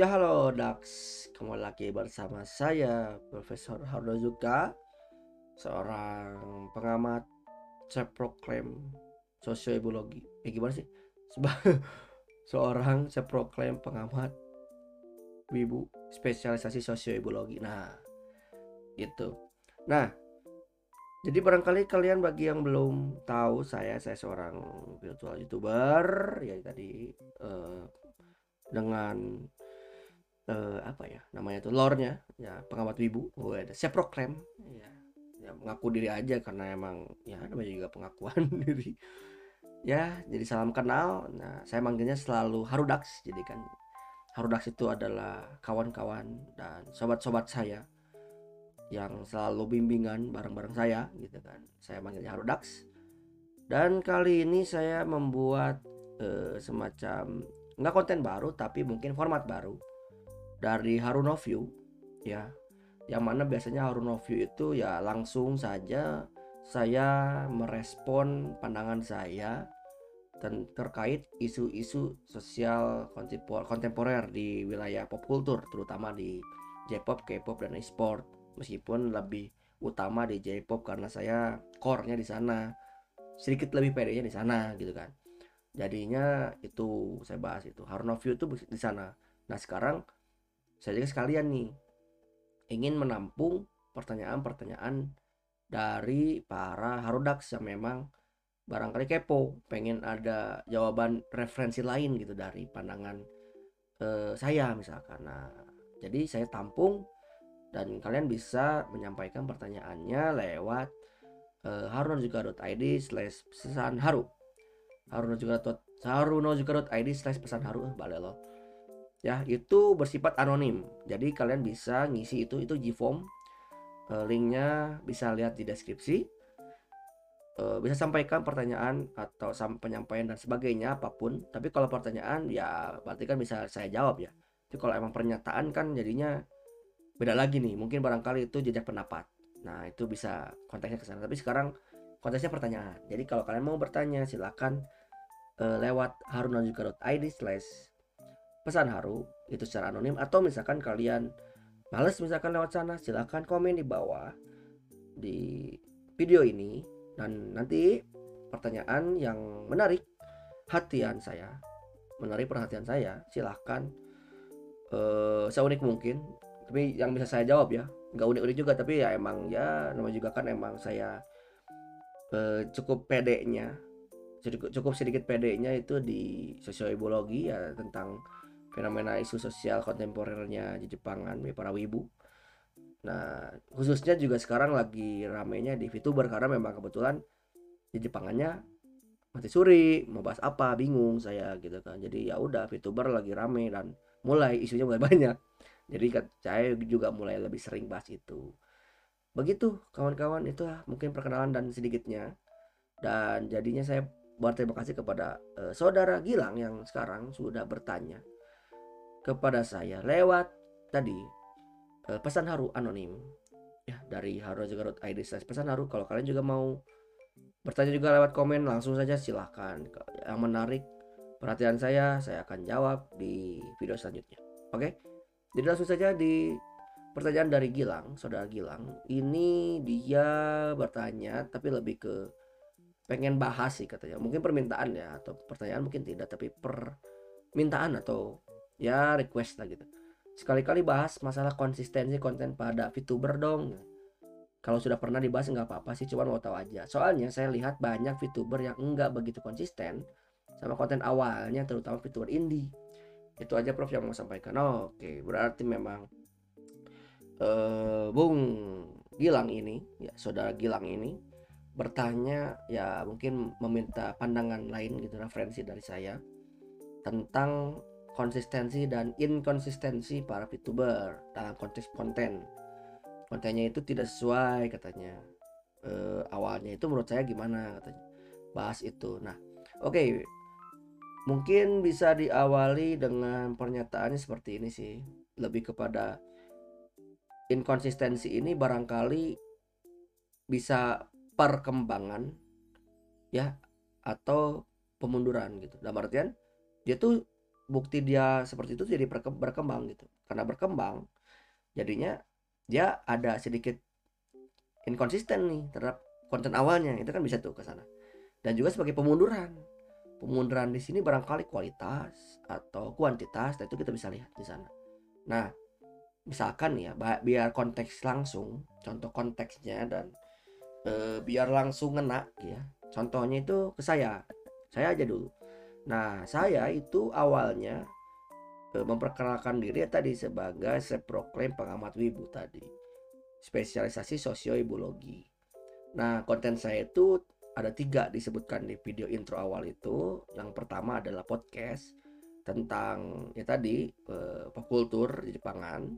Ya halo Dax, kembali lagi bersama saya Profesor Hardozuka Seorang pengamat self-proclaim sosiobiologi Eh gimana sih? Seba- Seorang self-proclaim pengamat Wibu spesialisasi sosiobiologi Nah gitu. Nah jadi barangkali kalian bagi yang belum tahu saya saya seorang virtual youtuber ya tadi eh, dengan eh, apa ya namanya tuh lore-nya ya pengamat wibu gue ada. Saya ya, ya mengaku diri aja karena emang ya namanya juga pengakuan diri. Ya jadi salam kenal. Nah saya manggilnya selalu Harudax. Jadi kan Harudax itu adalah kawan-kawan dan sobat-sobat saya yang selalu bimbingan bareng-bareng saya gitu kan. Saya manggilnya Harudax. Dan kali ini saya membuat eh, semacam nggak konten baru tapi mungkin format baru dari Harunoview ya. Yang mana biasanya Harunoview itu ya langsung saja saya merespon pandangan saya dan terkait isu-isu sosial kontempo- kontemporer di wilayah pop culture terutama di J-pop, K-pop dan e-sport. Meskipun lebih utama di J-pop karena saya core-nya di sana sedikit lebih pedenya di sana gitu kan. Jadinya itu saya bahas itu. Harunoview itu di sana. Nah sekarang saya juga sekalian nih ingin menampung pertanyaan-pertanyaan dari para Harudax yang memang barangkali kepo pengen ada jawaban referensi lain gitu dari pandangan eh, saya misalkan. Nah jadi saya tampung dan kalian bisa menyampaikan pertanyaannya lewat uh, harunojuka.id slash pesan haru. Harunojuka.id slash pesan haru eh, balik loh ya itu bersifat anonim. Jadi kalian bisa ngisi itu itu Gform. Eh, linknya bisa lihat di deskripsi. Eh, bisa sampaikan pertanyaan atau penyampaian dan sebagainya apa pun. Tapi kalau pertanyaan ya berarti kan bisa saya jawab ya. Tapi kalau emang pernyataan kan jadinya beda lagi nih. Mungkin barangkali itu jejak pendapat. Nah itu bisa konteksnya ke sana. Tapi sekarang konteksnya pertanyaan. Jadi kalau kalian mau bertanya silakan eh, lewat harunajuka.id slash pesan haru itu secara anonim atau misalkan kalian males misalkan lewat sana silakan komen di bawah di video ini. Dan nanti pertanyaan yang menarik hatian saya menarik perhatian saya silahkan eh seunik mungkin. Tapi yang bisa saya jawab ya nggak unik-unik juga tapi ya emang ya namanya juga kan emang saya eh, cukup pedenya cukup, cukup sedikit pedenya itu di sosiobiologi ya tentang fenomena isu sosial kontemporernya di Jepangan para wibu. Nah khususnya juga sekarang lagi ramenya di VTuber karena memang kebetulan di Jepangannya mati suri mau bahas apa bingung saya gitu kan. Jadi ya udah VTuber lagi rame dan mulai isunya mulai banyak. Jadi kan saya juga mulai lebih sering bahas itu. Begitu kawan-kawan itu mungkin perkenalan dan sedikitnya. Dan jadinya saya berterima kasih kepada eh, saudara Gilang yang sekarang sudah bertanya kepada saya lewat tadi eh, pesan haru anonim. Ya dari harujuga.id slash pesan haru kalau kalian juga mau bertanya juga lewat komen langsung saja silahkan. Yang menarik perhatian saya saya akan jawab di video selanjutnya. Oke? Jadi langsung saja di pertanyaan dari Gilang. Saudara Gilang ini dia bertanya tapi lebih ke pengen bahas sih katanya. Mungkin permintaan ya atau pertanyaan mungkin tidak tapi permintaan atau ya request lah gitu. Sekali-kali bahas masalah konsistensi konten pada VTuber dong. Kalau sudah pernah dibahas nggak apa-apa sih cuma mau tahu aja. Soalnya saya lihat banyak VTuber yang enggak begitu konsisten sama konten awalnya terutama VTuber indie. Itu aja Prof yang mau sampaikan. Oke berarti memang eh Bung Gilang ini ya saudara Gilang ini bertanya ya mungkin meminta pandangan lain gitu referensi dari saya tentang konsistensi dan inkonsistensi para VTuber dalam konteks konten. Kontennya itu tidak sesuai katanya. Eh, awalnya itu menurut saya gimana katanya. Bahas itu. Nah, oke. Mungkin bisa diawali dengan pernyataannya seperti ini sih. Lebih kepada inkonsistensi ini barangkali bisa perkembangan ya atau pemunduran gitu. Dalam artian dia tuh bukti dia seperti itu jadi berkembang gitu. Karena berkembang jadinya dia ada sedikit inkonsisten nih terhadap konten awalnya. Itu kan bisa tuh ke sana. Dan juga sebagai pemunduran. Pemunduran di sini barangkali kualitas atau kuantitas dan itu kita bisa lihat di sana. Nah misalkan ya biar konteks langsung contoh konteksnya dan e, biar langsung ngena ya. Contohnya itu ke saya. Saya aja dulu Nah, saya itu awalnya eh, memperkenalkan diri ya tadi sebagai self-proclaim pengamat wibu tadi. Spesialisasi sosioibologi. Nah, konten saya itu ada tiga disebutkan di video intro awal itu. Yang pertama adalah podcast tentang ya tadi eh, pop culture di Jepangan.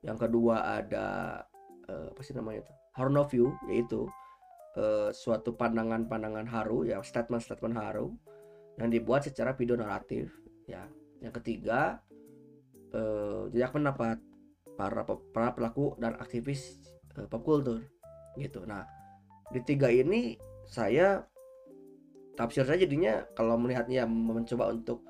Yang kedua ada eh, apa sih namanya itu? Haru View yaitu eh, suatu pandangan-pandangan haru ya statement-statement haru yang dibuat secara video naratif ya. Yang ketiga eh, jejak pendapat para para pelaku dan aktivis eh, pop culture gitu. Nah di tiga ini saya tafsir saya jadinya kalau melihatnya mencoba untuk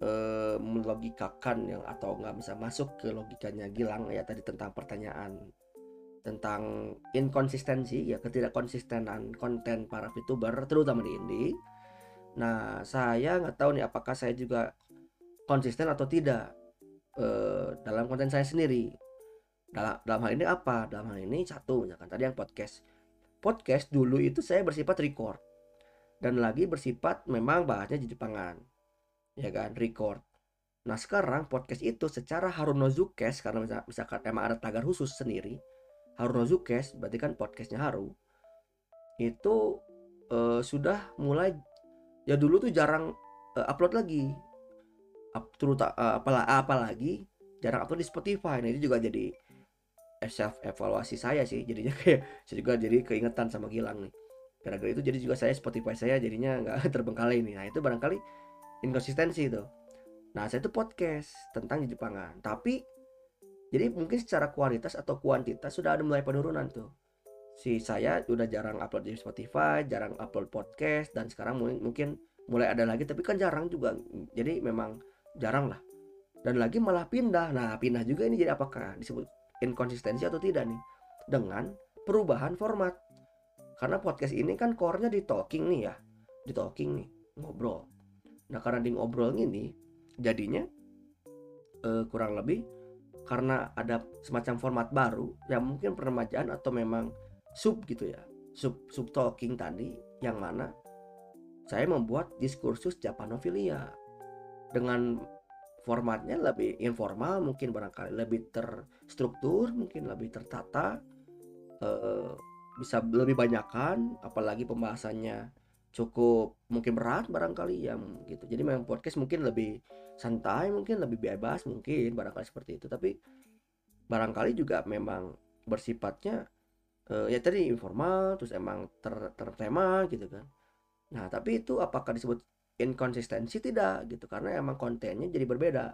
eh, melogikakan yang atau nggak bisa masuk ke logikanya Gilang ya tadi tentang pertanyaan tentang inkonsistensi ya ketidakkonsistenan konten para VTuber terutama di indie Nah, saya nggak tahu nih apakah saya juga konsisten atau tidak uh, dalam konten saya sendiri. Dalam, dalam hal ini apa? Dalam hal ini satu, misalkan tadi yang podcast. Podcast dulu itu saya bersifat record dan lagi bersifat memang bahasnya di Jepangan, ya kan, record. Nah sekarang podcast itu secara Harunozukes karena misalkan emang ada tagar khusus sendiri, Harunozukes berarti kan podcastnya Haru itu uh, sudah mulai ya dulu tuh jarang uh, upload lagi. Up, terutama uh, eh, apalah apalagi jarang upload di Spotify. Nah itu juga jadi self evaluasi saya sih jadinya kayak saya juga jadi keingetan sama Gilang nih. Gara-gara itu jadi juga saya Spotify saya jadinya nggak terbengkalai nih. Nah itu barangkali inkonsistensi itu nah saya itu podcast tentang Jepangan. Tapi jadi mungkin secara kualitas atau kuantitas sudah ada mulai penurunan tuh si saya udah jarang upload di Spotify, jarang upload podcast dan sekarang mungkin mulai ada lagi tapi kan jarang juga. Jadi memang jarang lah. Dan lagi malah pindah. Nah, pindah juga ini jadi apakah disebut inkonsistensi atau tidak nih? Dengan perubahan format. Karena podcast ini kan core-nya di talking nih ya. Di talking nih, ngobrol. Nah, karena di ngobrol ini jadinya eh, kurang lebih karena ada semacam format baru yang mungkin peremajaan atau memang sub gitu ya. Sub sub talking tadi yang mana saya membuat diskursus Japanophilia dengan formatnya lebih informal mungkin barangkali lebih terstruktur mungkin lebih tertata eh, bisa lebih banyakkan apalagi pembahasannya cukup mungkin berat barangkali ya gitu. Jadi memang podcast mungkin lebih santai mungkin lebih bebas mungkin barangkali seperti itu. Tapi barangkali juga memang bersifatnya uh, ya tadi informal terus emang ter tertema gitu kan. Nah tapi itu apakah disebut inkonsistensi? Tidak gitu. Karena emang kontennya jadi berbeda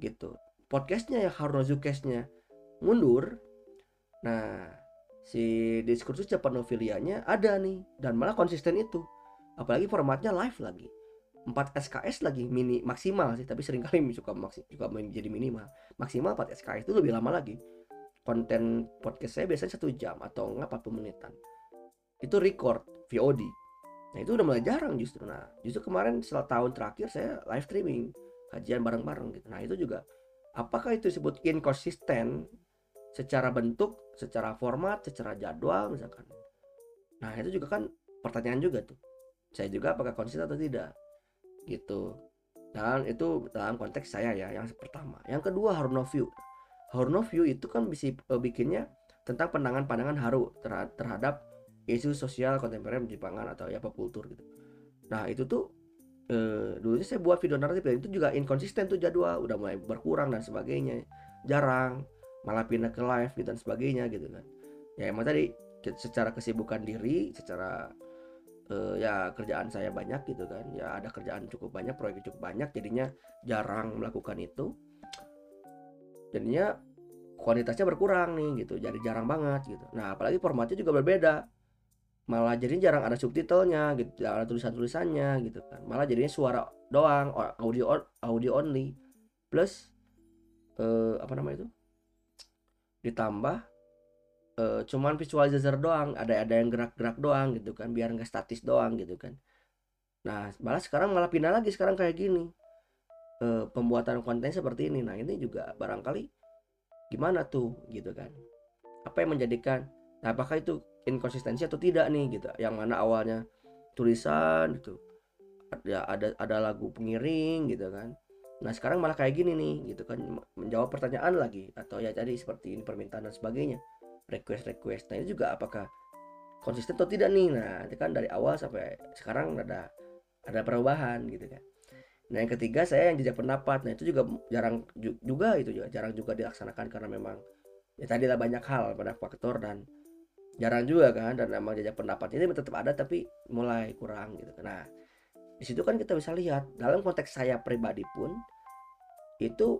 gitu. Podcastnya ya Harnozukesnya mundur nah si diskursus Japanofilianya ada nih dan malah konsisten itu. Apalagi formatnya live lagi. 4 SKS lagi mini maksimal sih tapi sering kali suka maksi, juga menjadi minimal. Maksimal 4 SKS itu lebih lama lagi konten podcast saya biasanya satu jam atau enggak 40 menitan. Itu record VOD nah itu udah mulai jarang justru. Nah justru kemarin setelah tahun terakhir saya live streaming kajian bareng-bareng gitu. Nah itu juga apakah itu disebut inkonsisten secara bentuk secara format secara jadwal misalkan? Nah itu juga kan pertanyaan juga tuh. Saya juga apakah konsisten atau tidak? Gitu. Dan itu dalam konteks saya ya yang pertama. Yang kedua harus no view Horno View itu kan bisa uh, bikinnya tentang pandangan-pandangan haru terhadap isu sosial kontemporer Jepangan atau ya pop kultur gitu. Nah itu tuh uh, dulu saya buat video naratif itu juga inkonsisten tuh jadwal udah mulai berkurang dan sebagainya jarang malah pindah ke live gitu dan sebagainya gitu kan ya emang tadi secara kesibukan diri secara uh, ya kerjaan saya banyak gitu kan ya ada kerjaan cukup banyak proyek cukup banyak jadinya jarang melakukan itu jadinya kualitasnya berkurang nih gitu. Jadi jarang banget gitu. Nah apalagi formatnya juga berbeda. Malah jadi jarang ada subtitlenya gitu. Jarang ada tulisan tulisannya gitu kan. Malah jadinya suara doang audio audio only. Plus eh, apa namanya itu? Ditambah eh, cuman visualizer doang. Ada ada yang gerak-gerak doang gitu kan. Biar nggak statis doang gitu kan. Nah malah sekarang malah pindah lagi sekarang kayak gini eh, pembuatan konten seperti ini. Nah ini juga barangkali gimana tuh gitu kan? Apa yang menjadikan nah apakah itu inkonsistensi atau tidak nih gitu? Yang mana awalnya tulisan gitu. Ada ada ada lagu pengiring gitu kan? Nah sekarang malah kayak gini nih gitu kan? Menjawab pertanyaan lagi. Atau ya tadi seperti ini permintaan dan sebagainya. Request request nah itu juga apakah konsisten atau tidak nih? Nah itu kan dari awal sampai sekarang ada ada perubahan gitu kan nah yang ketiga saya yang jejak pendapat. Nah itu juga jarang juga itu juga jarang juga dilaksanakan karena memang ya tadi lah banyak hal pada faktor dan jarang juga kan dan memang jejak pendapat ini tetap ada tapi mulai kurang gitu. Nah di situ kan kita bisa lihat dalam konteks saya pribadi pun itu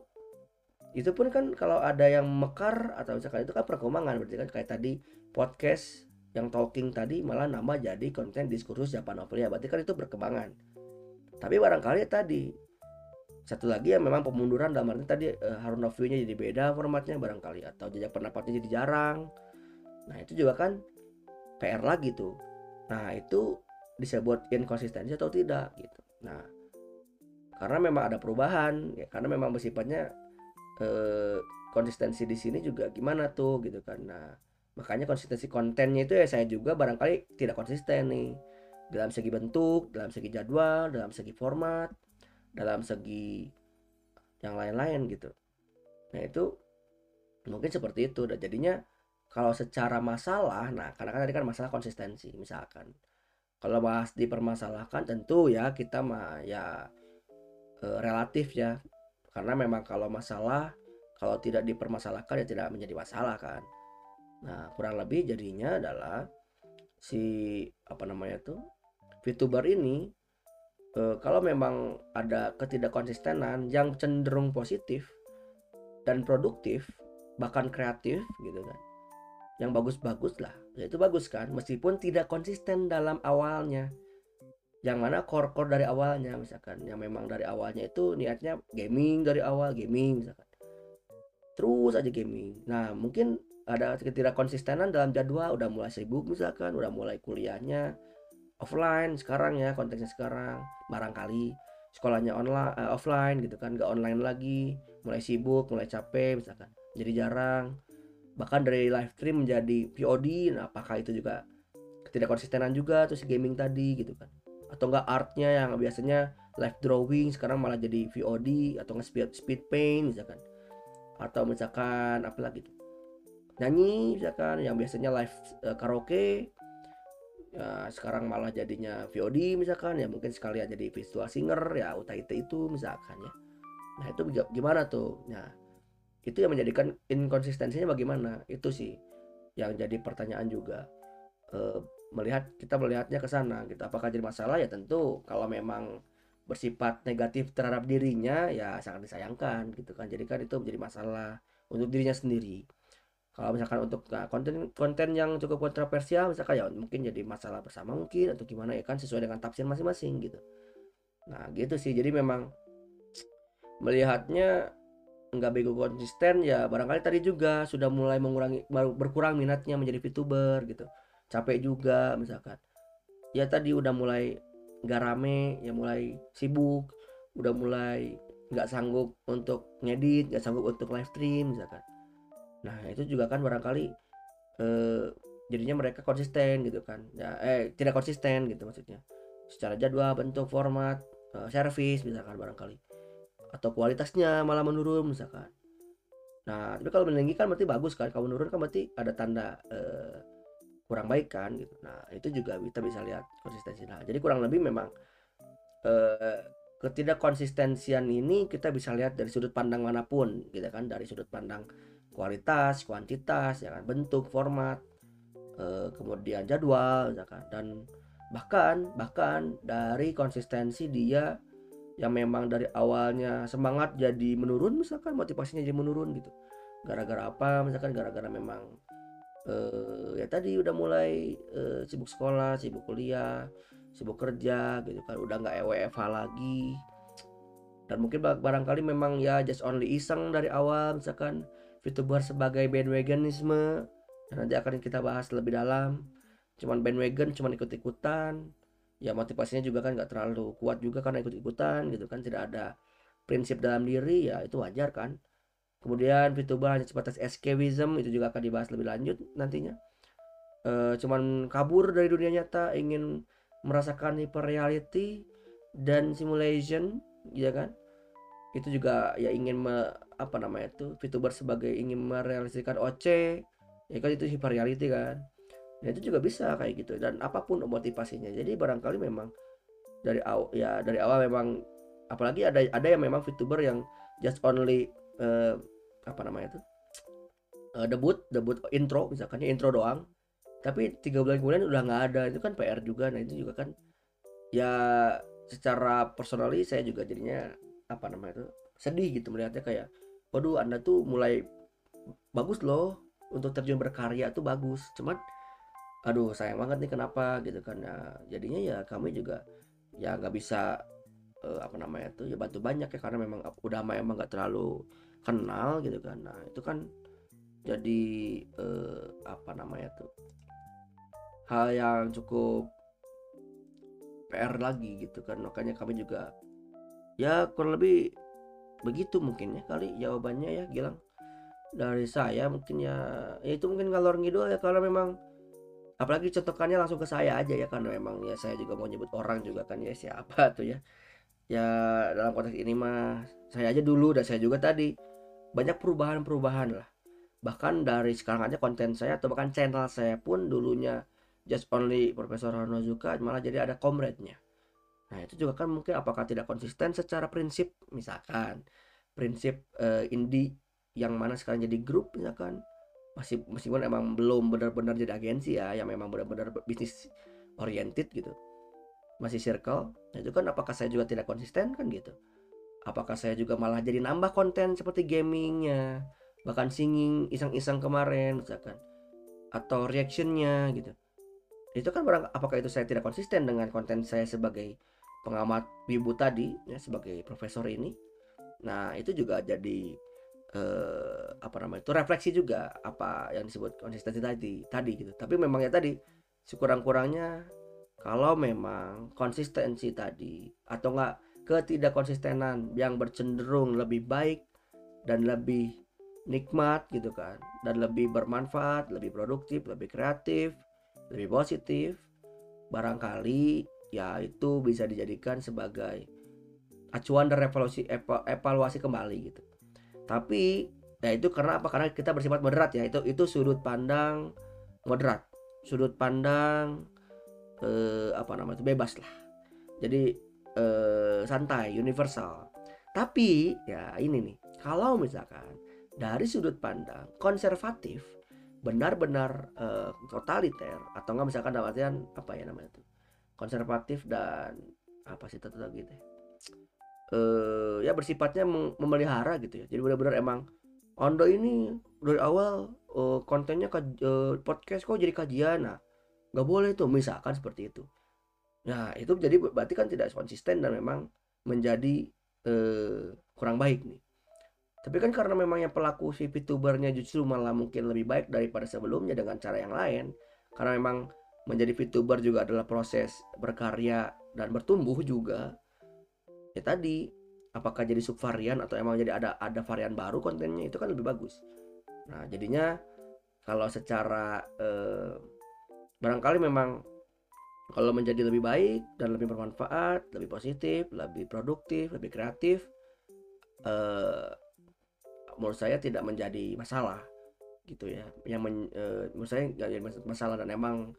itu pun kan kalau ada yang mekar atau misalkan itu kan perkembangan berarti kan kayak tadi podcast yang talking tadi malah nama jadi konten diskursus Japan ya berarti kan itu perkembangan tapi barangkali tadi satu lagi yang memang pemunduran dalam arti tadi uh, Harun nya jadi beda formatnya barangkali atau jejak pendapatnya jadi jarang Nah itu juga kan PR lagi tuh. Nah itu disebut inkonsistensi atau tidak gitu. Nah karena memang ada perubahan ya karena memang bersifatnya eh, konsistensi di sini juga gimana tuh gitu kan. Nah makanya konsistensi kontennya itu ya saya juga barangkali tidak konsisten nih dalam segi bentuk, dalam segi jadwal, dalam segi format, dalam segi yang lain-lain gitu. Nah itu mungkin seperti itu. Dan jadinya kalau secara masalah nah karena kan tadi kan masalah konsistensi misalkan. Kalau bahas dipermasalahkan tentu ya kita mah ya e, relatif ya. Karena memang kalau masalah kalau tidak dipermasalahkan ya tidak menjadi masalah kan. Nah kurang lebih jadinya adalah si apa namanya tuh VTuber ini e, kalau memang ada ketidakkonsistenan yang cenderung positif dan produktif bahkan kreatif gitu kan yang bagus-bagus lah. Ya itu bagus kan meskipun tidak konsisten dalam awalnya. Yang mana core-core dari awalnya misalkan. Yang memang dari awalnya itu niatnya gaming dari awal gaming misalkan. Terus aja gaming. Nah mungkin ada ketidak konsistenan dalam jadwal udah mulai sibuk misalkan udah mulai kuliahnya offline sekarang ya konteksnya sekarang. Barangkali sekolahnya online uh, offline gitu kan gak online lagi. Mulai sibuk mulai capek misalkan. Jadi jarang. Bahkan dari live stream menjadi VOD nah apakah itu juga tidak konsistenan juga terus gaming tadi gitu kan. Atau enggak artnya yang biasanya live drawing sekarang malah jadi VOD atau nggak speed speed paint misalkan. Atau misalkan apa lagi nyanyi misalkan yang biasanya live uh, karaoke ya sekarang malah jadinya VOD misalkan ya mungkin sekali aja jadi visual singer ya UTIT itu misalkan ya. Nah itu gimana tuh? Nah itu yang menjadikan inkonsistensinya bagaimana? Itu sih yang jadi pertanyaan juga. E, melihat kita melihatnya ke sana gitu. Apakah jadi masalah? Ya tentu. Kalau memang bersifat negatif terhadap dirinya ya sangat disayangkan gitu kan. Jadi kan itu menjadi masalah untuk dirinya sendiri kalau misalkan untuk nah, konten konten yang cukup kontroversial misalkan ya mungkin jadi masalah bersama mungkin atau gimana ya kan sesuai dengan tafsir masing-masing gitu. Nah gitu sih. Jadi memang melihatnya nggak bego konsisten ya barangkali tadi juga sudah mulai mengurangi berkurang minatnya menjadi VTuber gitu. Capek juga misalkan. Ya tadi udah mulai nggak rame ya mulai sibuk udah mulai nggak sanggup untuk ngedit nggak sanggup untuk live stream misalkan nah itu juga kan barangkali eh, jadinya mereka konsisten gitu kan. Ya eh tidak konsisten gitu maksudnya. Secara jadwal bentuk format eh, service misalkan barangkali. Atau kualitasnya malah menurun misalkan. Nah tapi kalau meninggi kan berarti bagus kan. Kalau menurun kan berarti ada tanda eh, kurang baik kan gitu. Nah itu juga kita bisa lihat konsistensi. Nah jadi kurang lebih memang eh, ketidak konsistensian ini kita bisa lihat dari sudut pandang mana pun gitu kan. Dari sudut pandang kualitas kuantitas ya kan bentuk format eh, kemudian jadwal misalkan dan bahkan bahkan dari konsistensi dia yang memang dari awalnya semangat jadi menurun misalkan motivasinya jadi menurun gitu. Gara-gara apa? Misalkan gara-gara memang uh, ya tadi udah mulai uh, sibuk sekolah sibuk kuliah sibuk kerja gitu kan udah nggak EWFH lagi. Dan mungkin barangkali memang ya just only iseng dari awal misalkan VTuber sebagai bandwagonisme dan nanti akan kita bahas lebih dalam. Cuman bandwagon cuman ikut-ikutan. Ya motivasinya juga kan nggak terlalu kuat juga karena ikut-ikutan gitu kan. Tidak ada prinsip dalam diri ya itu wajar kan. Kemudian VTuber hanya sebatas escapism itu juga akan dibahas lebih lanjut nantinya. E, cuman kabur dari dunia nyata ingin merasakan hyper reality dan simulation ya kan. Itu juga ya ingin me, apa namanya itu VTuber sebagai ingin merealisasikan OC ya kan itu hyper reality kan. Ya itu juga bisa kayak gitu dan apa pun motivasinya. Jadi barangkali memang dari awal ya dari awal memang apalagi ada ada yang memang VTuber yang just only uh, apa namanya itu uh, debut debut intro misalkan intro doang tapi tiga bulan kemudian udah nggak ada itu kan PR juga. Nah itu juga kan ya secara personally saya juga jadinya apa namanya itu sedih gitu melihatnya kayak waduh anda tuh mulai bagus loh untuk terjun berkarya tuh bagus. Cuman aduh sayang banget nih kenapa? Gitu kan. Ya jadinya ya kami juga ya nggak bisa uh, apa namanya tuh ya bantu banyak ya karena memang udah emang nggak terlalu kenal gitu kan. Nah itu kan jadi uh, apa namanya tuh hal yang cukup PR lagi gitu kan. Makanya kami juga ya kurang lebih begitu mungkin ya kali jawabannya ya Gilang. Dari saya mungkin ya, ya itu mungkin ngalor ngidul ya kalau memang apalagi contohkannya langsung ke saya aja ya karena memang ya saya juga mau nyebut orang juga kan ya siapa tuh ya. Ya dalam konteks ini mah saya aja dulu dan saya juga tadi. Banyak perubahan-perubahan lah. Bahkan dari sekarang aja konten saya atau bahkan channel saya pun dulunya just only Profesor Hanozuka malah jadi ada comrade-nya nah itu juga kan mungkin apakah tidak konsisten secara prinsip? Misalkan prinsip uh, indie yang mana sekarang jadi grup misalkan masih meskipun emang belum benar-benar jadi agensi ya yang memang benar-benar bisnis oriented gitu masih circle nah itu kan apakah saya juga tidak konsisten? Kan gitu. Apakah saya juga malah jadi nambah konten seperti gamingnya bahkan singing iseng-iseng kemarin misalkan atau reactionnya gitu. Itu kan barang apakah itu saya tidak konsisten dengan konten saya sebagai pengamat wibu tadi ya sebagai profesor ini. Nah itu juga jadi eh, apa namanya itu refleksi juga apa yang disebut konsistensi tadi tadi gitu. Tapi memang ya tadi sekurang-kurangnya kalau memang konsistensi tadi atau enggak ketidakkonsistenan yang bercenderung lebih baik dan lebih nikmat gitu kan dan lebih bermanfaat lebih produktif lebih kreatif lebih positif barangkali ya itu bisa dijadikan sebagai acuan dan evaluasi evaluasi kembali gitu. Tapi ya itu karena apa? Karena kita bersifat moderat ya. Itu itu sudut pandang moderat. Sudut pandang eh, apa namanya itu? Bebas lah. Jadi eh, santai universal. Tapi ya ini nih. Kalau misalkan dari sudut pandang konservatif benar-benar eh, totaliter atau enggak misalkan dalam artian apa ya namanya itu konservatif dan apa sih tetap gitu uh, ya bersifatnya memelihara gitu ya. Jadi benar-benar emang Anda ini dari awal uh, kontennya uh, podcast kok jadi kajian. Nah nggak boleh tuh misalkan seperti itu. Nah itu jadi berarti kan tidak konsisten dan memang menjadi uh, kurang baik nih. Tapi kan karena memang yang pelaku si VTubernya justru malah mungkin lebih baik daripada sebelumnya dengan cara yang lain karena memang menjadi VTuber juga adalah proses berkarya dan bertumbuh juga. Ya tadi apakah jadi subvarian atau emang jadi ada ada varian baru kontennya itu kan lebih bagus. Nah jadinya kalau secara eh, barangkali memang kalau menjadi lebih baik dan lebih bermanfaat lebih positif lebih produktif lebih kreatif eh, menurut saya tidak menjadi masalah gitu ya. Yang men, eh, menurut saya nggak jadi masalah dan emang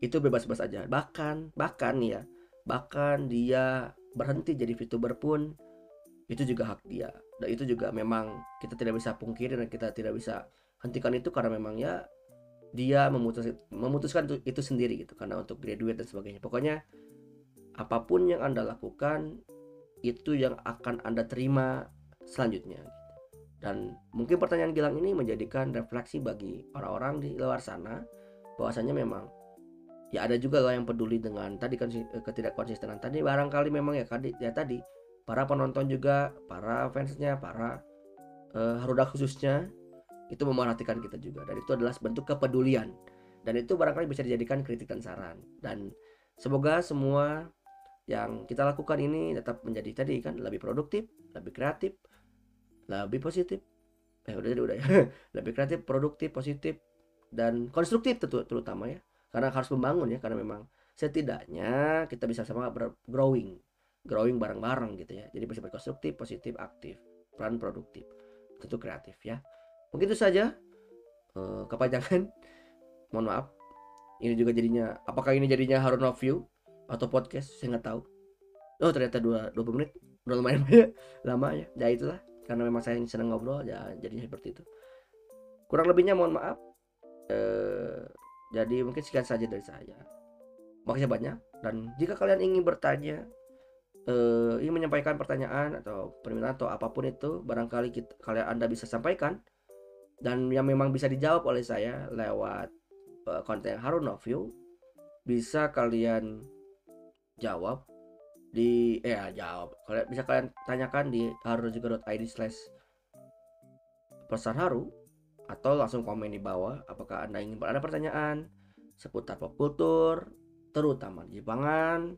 itu bebas-bebas aja. Bahkan bahkan ya bahkan dia berhenti jadi VTuber pun itu juga hak dia. Dan itu juga memang kita tidak bisa pungkiri dan kita tidak bisa hentikan itu karena memang ya dia memutus, memutuskan itu, itu sendiri gitu karena untuk graduate dan sebagainya. Pokoknya apa pun yang anda lakukan itu yang akan anda terima selanjutnya dan mungkin pertanyaan Gilang ini menjadikan refleksi bagi orang-orang di luar sana bahwasanya memang ya ada juga loh yang peduli dengan tadi kan ketidakkonsistenan tadi. Barangkali memang ya tadi ya tadi para penonton juga para fansnya para uh, haruda khususnya itu memerhatikan kita juga. Dan itu adalah bentuk kepedulian. Dan itu barangkali bisa dijadikan kritik dan saran. Dan semoga semua yang kita lakukan ini tetap menjadi tadi kan lebih produktif lebih kreatif lebih positif. Eh udah udah ya. Lebih kreatif produktif positif dan konstruktif terutama ya karena harus membangun ya karena memang setidaknya kita bisa sama growing. Growing bareng-bareng gitu ya. Jadi bersifat konstruktif positif aktif peran produktif. Tentu kreatif ya. Mungkin itu saja uh, kepanjangan. Mohon maaf. Ini juga jadinya apakah ini jadinya Harun of You atau podcast? Saya nggak tahu. Oh ternyata dua dua menit. Udah lumayan lama ya. Ya itulah. Karena memang saya senang ngobrol ya jadinya seperti itu. Kurang lebihnya mohon maaf. Eh, jadi mungkin sekian saja dari saya. Makasih banyak. Dan jika kalian ingin bertanya eh, ingin menyampaikan pertanyaan atau permintaan atau apa pun itu barangkali kita, kalian anda bisa sampaikan. Dan yang memang bisa dijawab oleh saya lewat uh, konten Harun of You bisa kalian jawab di eh ya, jawab. Kalian bisa kalian tanyakan di harunjuga.id slash atau langsung komen di bawah apakah anda ingin ada pertanyaan seputar pop kultur terutama Jepangan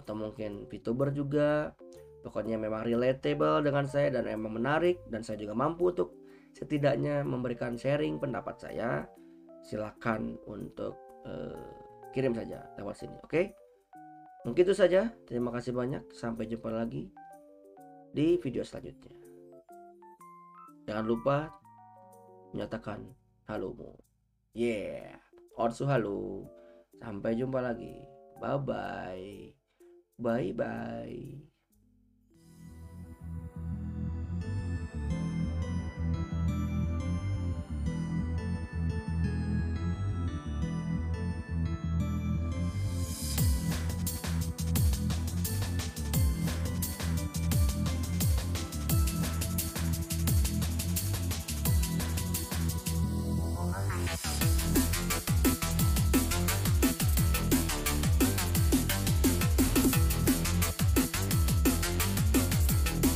atau mungkin VTuber juga pokoknya memang relatable dengan saya dan emang menarik dan saya juga mampu untuk setidaknya memberikan sharing pendapat saya silahkan untuk uh, kirim saja lewat sini oke okay? Mungkin itu saja. Terima kasih banyak. Sampai jumpa lagi di video selanjutnya. Jangan lupa menyatakan halomu. Yeah. Orsu halo. Sampai jumpa lagi. Bye bye. Bye bye.